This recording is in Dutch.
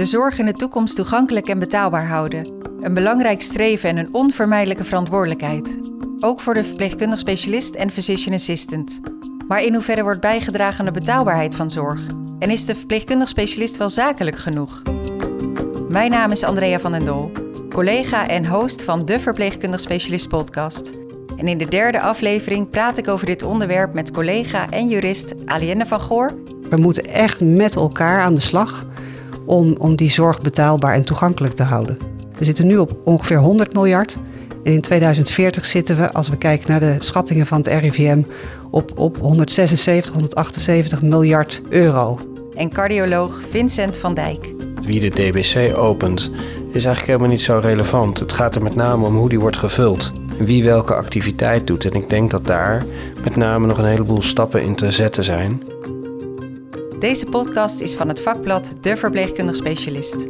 De zorg in de toekomst toegankelijk en betaalbaar houden. Een belangrijk streven en een onvermijdelijke verantwoordelijkheid. Ook voor de verpleegkundig specialist en physician assistant. Maar in hoeverre wordt bijgedragen aan de betaalbaarheid van zorg? En is de verpleegkundig specialist wel zakelijk genoeg? Mijn naam is Andrea van den Dol, collega en host van de Verpleegkundig Specialist podcast. En in de derde aflevering praat ik over dit onderwerp met collega en jurist Alienne van Goor. We moeten echt met elkaar aan de slag om, om die zorg betaalbaar en toegankelijk te houden. We zitten nu op ongeveer 100 miljard. En in 2040 zitten we, als we kijken naar de schattingen van het RIVM, op, op 176, 178 miljard euro. En cardioloog Vincent van Dijk. Wie de DBC opent, is eigenlijk helemaal niet zo relevant. Het gaat er met name om hoe die wordt gevuld. En wie welke activiteit doet. En ik denk dat daar met name nog een heleboel stappen in te zetten zijn. Deze podcast is van het vakblad De Verpleegkundig Specialist.